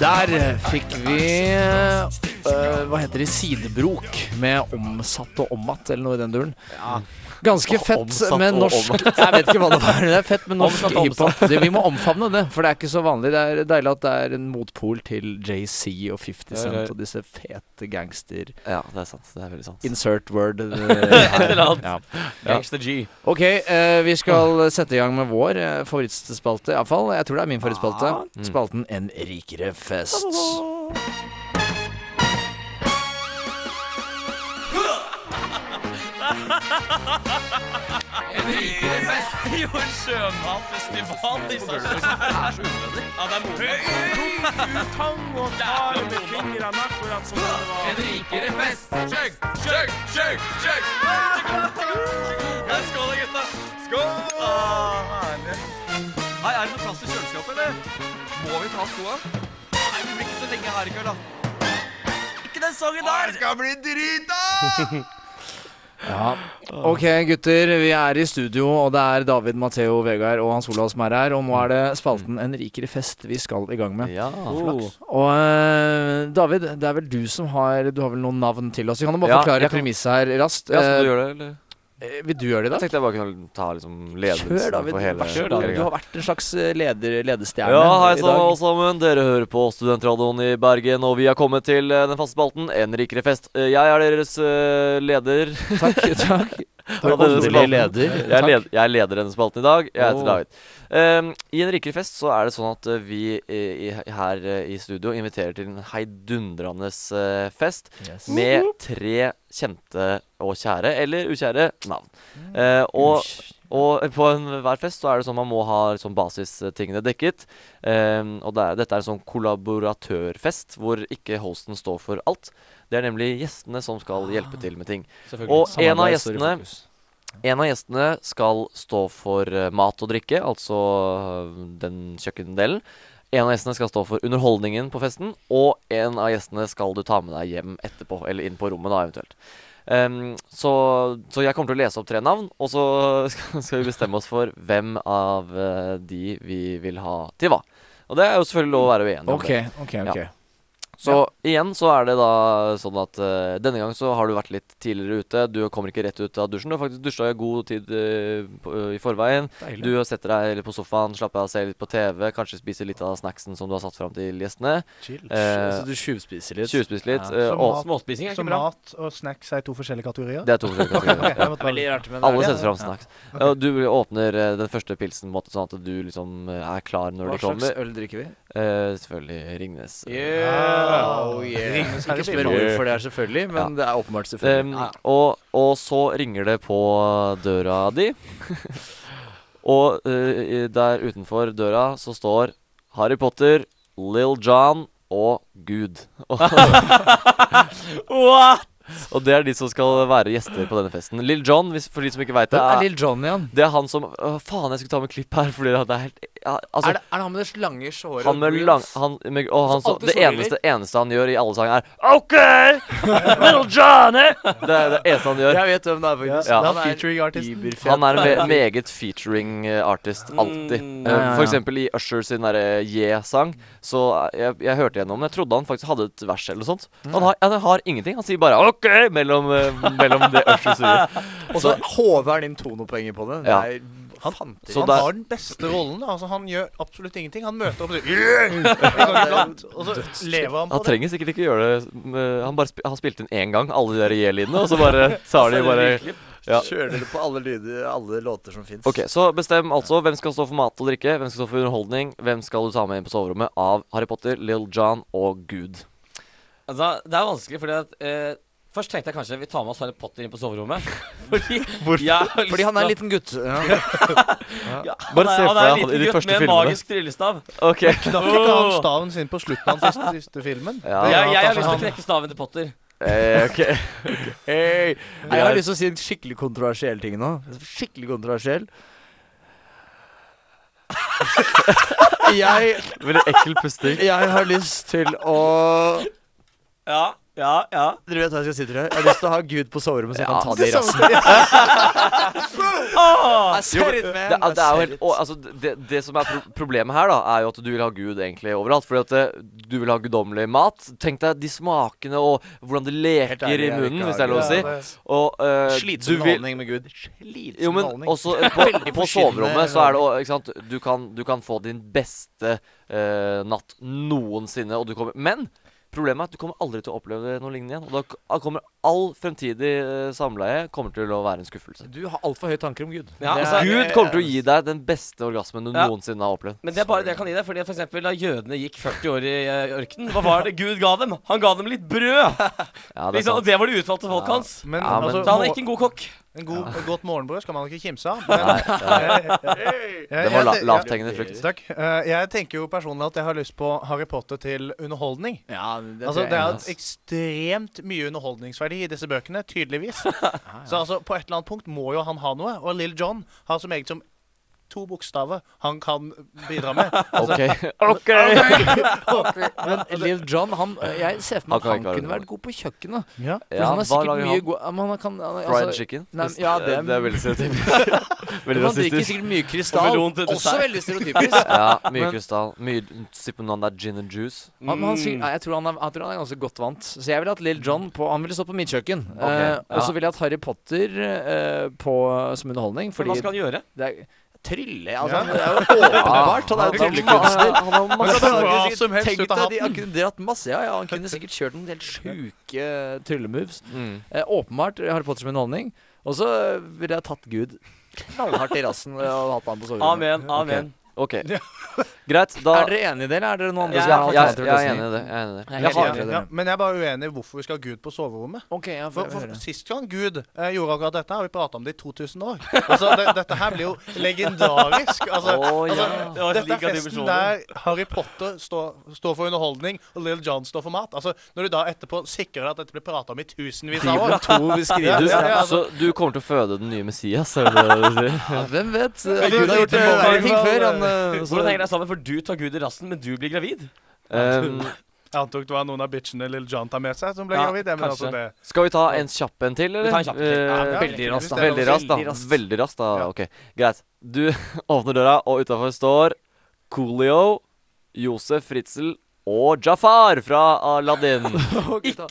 Der fikk vi uh, Hva heter det? Sidebrok med omsatt og omatt, eller noe i den duren. Ganske fett med norsk. Jeg vet ikke hva det var. Det er fett med norsk hiphop. Vi må omfavne det, for det er ikke så vanlig. Det er deilig at det er en motpol til JC og 50 Cent og disse fete gangster... Ja, det er sant. Det er veldig sant. Insert word. Et eller annet. Ja. Gangsta G. Ok, eh, vi skal sette i gang med vår eh, favorittspalte. Iallfall. Jeg tror det er min favorittspalte. Mm. Spalten En rikere fest. Fest. Jo, en sjømatfestival i Sarpsborg. Det er så unødvendig. Ja, det er moro. Tang og tar med fingrene akkurat som det var. En rikere fest. Skjøgg, skjøgg, skjøgg, skjøgg. Skål da, gutta. Skål. Ah, herlig. Hei, er det noe plass til kjøleskapet, eller? Må vi ta skoa? Nei, vi blir ikke så lenge her i kveld, da. Ikke den sangen der! Jeg skal bli drita! Ja. Ok, gutter. Vi er i studio, og det er David, Matheo, Vegard og Hans Olav som er her. Og nå er det spalten En rikere fest vi skal i gang med. Ja. Flaks. Og eh, David, det er vel du som har Du har vel noen navn til oss? Vi kan jo bare Ja, forklare jeg kan- premisset her raskt. Ja, skal Eh, du gjøre det, eller? Eh, vil du gjøre det i dag? Jeg tenkte jeg bare kunne ta liksom ledelsen Kjør, David. for hele kjør da. Du har vært en slags eh, leder, ledestjerne Ja, hei i dag. alle sammen. Dere hører på Studentradioen i Bergen, og vi har kommet til eh, den faste spalten En rikere fest. Jeg er deres leder. Takk, takk. Leder. Jeg, er led, jeg leder denne spalten i dag. Jeg heter oh. David. Um, I en rikere fest så er det sånn at eh, vi i, i, her eh, i studio inviterer til en heidundrende eh, fest Yes. med tre kjente og kjære, eller ukjære, navn. Uh, og og på enhver fest så er det sånn man må ha sånn basistingene dekket. Um, og det er, dette er en sånn kollaboratørfest hvor ikke hosten står for alt. Det er nemlig gjestene som skal hjelpe til med ting. Og en av gjestene en av gjestene skal stå for eh, mat og drikke, altså eh, den kjøkkendelen. En av gjestene skal stå for underholdningen på festen, og en av gjestene skal du ta med deg hjem etterpå, eller inn på rommet, da, eventuelt. Um, så, så jeg kommer til å lese opp tre navn, og så skal, skal vi bestemme oss for hvem av eh, de vi vil ha til hva. Og det er jo selvfølgelig lov å være uenig om Ok, det. ok, ok. Ja. Så igjen så er det da sånn at uh, denne gang så har du vært litt tidligere ute. Du kommer ikke rett ut av dusjen. Du har faktisk dusja i god tid uh, på, i forveien. Deilig. Du setter deg litt på sofaen, slapper av, ser litt på TV, kanskje spiser litt av snacksen som du har satt fram til gjestene. Chill. Så du tjuvspiser litt? Tjuvspiser litt. Ja. eh, Så og mat- Småspising er ikke bra. Så mat og snacks er to forskjellige kategorier? Det er to forskjellige kategorier. okay, jeg Veldig rart, men det er Alle setter fram Ja. snacks. Ja, og du åpner eh, den første pilsen på en måte, sånn at du liksom eh, er klar når Hva de kommer. slags øl drikker vi? Eh, selvfølgelig Ringnes. Yeah. Oh, yeah. Ringnes Ikke spør hvorfor det er selvfølgelig, men Ja. det er åpenbart selvfølgelig. Um, og, og så ringer det på døra di. og uh, der utenfor døra så står Harry Potter, Lill John og Gud. What? Og det er de som skal være gjester på denne festen. Lill John, hvis, for de som ikke veit det, Er, er Lil John igjen? det er han som Å, Faen, jeg skulle ta med klipp her, fordi det er helt ja, altså, er, det, er det han med det lange håret? Han med lang han, med, Og han, Så så, det eneste, eneste han gjør i alle sanger, er OK! Little Johnny! Det er det eneste han gjør. Jeg vet hvem det er, faktisk. Ja. Han, er featuring artist. Han er en me meget featuring eh, artist, alltid. Mm. Ja, ja, ja. For eksempel i Usher sin derre Yeah-sang. Så eh, jeg, jeg hørte gjennom den. Jeg trodde han faktisk hadde et vers eller noe sånt. Han har, han har ingenting. Han sier bare OK mellom, mellom det Usher sier. Og så håver han din tonopoenger på det. Det er Så han der- har den beste rollen. Altså, han gjør absolutt ingenting. Han møter opp og sier og så lever han på det. Han trenger sikkert ikke gjøre det Han bare sp har spilt inn én gang, alle de der Yeah-lydene, og så bare tar de bare ja. Kjører dere på alle lyder, alle låter som fins. Ok, Så bestem altså hvem skal stå for mat og drikke, hvem skal stå for underholdning, hvem skal du ta med inn på soverommet av Harry Potter, Lill John og Gud. Altså, det er vanskelig, fordi at eh, Først tenkte jeg kanskje vi tar med oss Harry Potter inn på soverommet. Fordi Hvorfor? jeg har lyst Fordi han er en liten gutt. Ja. Ja, Bare han se er, han er en liten gutt med en magisk tryllestav. Ok Knakk ikke han staven sin på slutten av den siste, siste filmen? Ja. Jeg, jeg har lyst til å knekke staven til Potter. Eh, ok. Hey. Jeg har lyst til å si en skikkelig kontroversiell ting nå. Skikkelig kontroversiell. jeg, Veldig ekkel pusting. jeg har lyst til å Ja, ja, ja. Dere vet hva jeg skal si til dere? Jeg har lyst til å ha Gud på soverommet, så jeg Ja, kan ta det i rassen. Åh! jo, said. Det, det er jo helt, og, altså, det, det som er pro problemet her, da er jo at du vil ha Gud egentlig overalt. Fordi at du vil ha guddommelig mat. Tenk deg de smakene og hvordan det leker ærlig, i munnen, hvis det er lov å si. Og uh, Slitsom holdning med Gud. Slitsom Jo, men holdning. også eh, på, på soverommet så er det ikke sant Du kan, du kan få din beste uh, natt noensinne, og du kommer Men problemet er at du kommer aldri til å oppleve noe lignende igjen. Og da kommer all fremtidig eh, samleie kommer til å være en skuffelse. Du har altfor høye tanker om Gud. Ja, altså, Gud kommer til å gi deg den beste orgasmen du Ja. noensinne har opplevd. Men det er bare det jeg kan gi deg. Fordi for eksempel Da jødene gikk 40 år i eh, ørkenen, hva var det Gud ga dem? Han ga dem litt brød! Ja, det Liksom, og det var det utvalgte folk hans. Men, Ja, men- altså, Så han er ikke en god kokk. en god, ja. godt morgenbrød skal man ikke kimse av. Nei, det var la, lavthengende frukt. Takk. Eh, jeg tenker jo personlig at jeg har lyst på Harry Potter til underholdning. Ja, det, Altså, det er er et ekstremt mye underholdningsverdi i disse bøkene, tydeligvis. Så altså, på et eller annet punkt må jo han ha noe. Og Lill John har så meget som to bokstaver han kan bidra med. Altså, Ok. Men Lill John, han Jeg ser for meg Han at han han kunne vært god på kjøkkenet. ja. Ja, han er hva sikkert lager mye han? god han kan, han, Fried altså, chicken? Nei, ja, det det er veldig stereotypisk. veldig Han drikker sikkert mye krystall. Også veldig stereotypisk. Ja, mye Men- krystall. Mye on that gin and juice. Han, han, sikkert, jeg, tror han er, jeg tror han er ganske godt vant. Så jeg ville hatt Lill John på Han ville stått på mitt kjøkken. Ok, ja. Og så ville jeg hatt Harry Potter uh, på, som underholdning. Men Fordi hva skal han gjøre? det er Trylle altså, Ja. Det er jo åpenbart. Han er jo tryllekunstner. Han har Han masse kan Tenk som helst deg, ut av de- kunne dratt masse. Ja, ja, han kunne sikkert kjørt noen helt sjuke tryllemoves. mm. Eh, åpenbart Harry Potter som underholdning. Og så ville jeg tatt Gud knallhardt i rassen og hatt han på soverommet. Amen. Amen. Ok, greit. Da Er dere enig i det, eller er dere noen andre jeg, som har jeg, jeg, er enig i det. Jeg er enig i det. Jeg er helt har, enig. Ja, men jeg er bare uenig i hvorfor vi skal ha Gud på soverommet. Ok, ja, For, For, for. Sist gang Gud eh, gjorde akkurat dette, har vi prata om det i 2000 år. Altså, det, Dette her blir jo legendarisk. Altså, Å, altså, ja. Det var dette slik er festen forstår der Harry Potter står, står for underholdning, og Lill John står for mat. Altså, Når du da etterpå sikrer deg at dette blir prata om i tusenvis av år to 2 beskriver du, Ja, ja, altså. så du kommer til å føde den nye Messias, er det det du sier? Ja, hvem vet? Gud har gjort verre ting før. Han, så- Hvordan henger det sammen? For du tar Gud i rassen, men du blir gravid? Um, Jeg antok det var noen av bitchene Lill John tar med seg, som ble Ja, gravid. Altså det skal vi ta en kjapp en til, eller? Vi tar en kjapp en til. Ja, Eh, veldig raskt, da. Veldig raskt, da. Veldig raskt. Da. Ja. Ok, Greit. Du åpner døra, og utafor står Coolio, Josef Fritzel og Jafar fra Aladdin. Ikke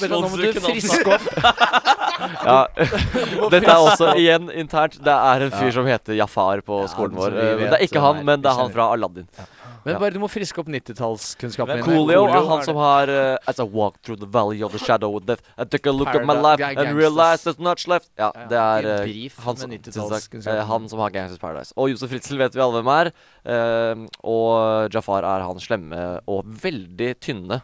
Men nå må du friske opp. Ja, Dette er også igjen internt. Det er en fyr som heter Jafar på skolen vår. vet Det er ikke han, men det er han fra Aladdin. Men bare du må friske opp 90-tallskunnskapen din. Coolio er han som har uh, As I walk through the valley of the shadow of death I took a look at my life and realized there's much left. Ja, det er eh, han, som, 90-tallskunnskapen. eh, han som har Gangsters Paradise. Og Josef Fritzel vet vi alle hvem er. Uh, og Jafar er han slemme og veldig tynne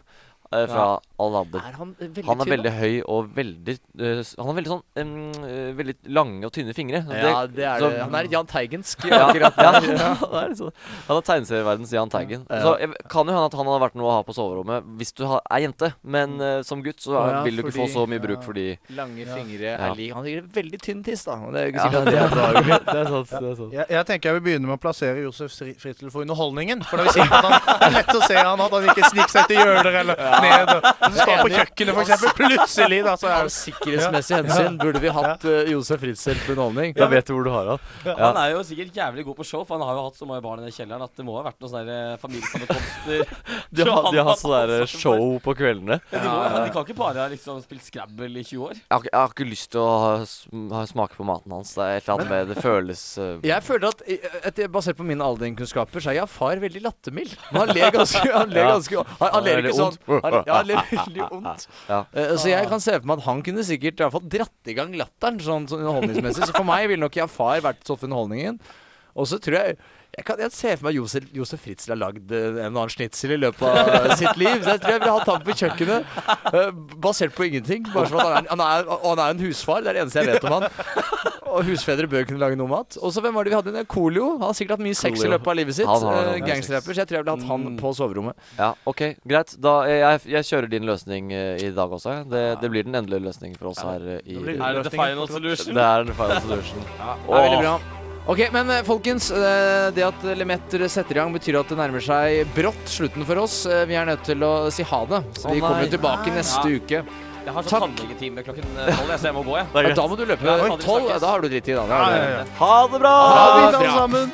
eh, fra Aladdin. Er han veldig Han er tynn, veldig høy og veldig uh, Han har veldig sånn um, uh, Veldig lange og tynne fingre. Ja, det er så- det. Han er Jahn Teigensk. ja, akkurat ja, han, er sånn- han er tegneserieverdens Jahn Teigen. Ja. Så jeg, kan jo hende at han hadde vært noe å ha på soverommet hvis du har, er jente. Men uh, som gutt så ja, vil du ikke få så mye bruk fordi Lange fingre Ja. er lik Han har sikkert veldig tynn tiss, da. Det er jo ikke Ja, sikkert det er bra. det er sant. Det er sant. Jeg, jeg tenker jeg vil begynne med å plassere Josef Fritzel for underholdningen. For det, er si at han, er lett å se han at han ikke sniker seg til hjørner eller ned. Og står på kjøkkenet, eksempel. Plutselig, da, så er Av det sikkerhetsmessig hensyn burde vi hatt uh, Josef Fritzel på underholdning. Da vet du hvor du har han. Han er jo sikkert jævlig god på show, for han har jo hatt så mange barn i den kjelleren at det må ha vært noen sånne der familiesammenkomster. De har, de har han sånne der show på kveldene. Ja, de, må, de kan ikke bare ha liksom spilt Scrabble i 20 år. Jeg har, jeg har ikke lyst til å ha, ha smake på maten hans. Det er et eller annet med Det føles uh, Jeg føler at eh, etter, Basert på mine Aldrin-kunnskaper Så er jeg far veldig lattermild. Men han ler ganske Han ler, Ja. ganske, han, han ler ikke sånn han, Ja, han ler veldig ondt. Ja. Eh, så jeg kan se for meg at han kunne sikkert i hvert fall dratt i gang latteren sånn, sånn underholdningsmessig. Så for meg ville nok jeg far vært sånn for underholdningen. Og så tror jeg jeg, kan, jeg ser for meg Josef, Josef Fritzel har lagd eh, en og annen snitsel i løpet av sitt liv. Så jeg tror jeg ville hatt ham på kjøkkenet, eh, basert på ingenting. Bare som at han er, han, er, og han er en husfar, det er det eneste jeg vet om han. Og husfedre bør kunne lage noe mat. Og så hvem var det vi hadde inne? Coolio. Han har sikkert hatt mye sex i løpet av livet sitt. Det. Gangsterrapper. Så jeg tror jeg ville hatt han på soverommet. Ja, ok, greit. Da, jeg, jeg kjører din løsning i dag også. Det, det blir den endelige løsningen for oss her i blir det Er det the final solution? Det er the final solution. Det er veldig bra. Ok, men eh, folkens. Eh, det at Lemetter setter i gang, betyr at det nærmer seg brått slutten for oss. Eh, vi er nødt til å si ha det. Så vi kommer kommer tilbake nei. neste ja. uke. Jeg har sånn tannlegetime klokken tolv, så jeg må gå, jeg. Ja, da må du løpe. Ja, tolv, da har du drittid. da. da ja, ja, ha det bra! Ha det bra. Ha det bra.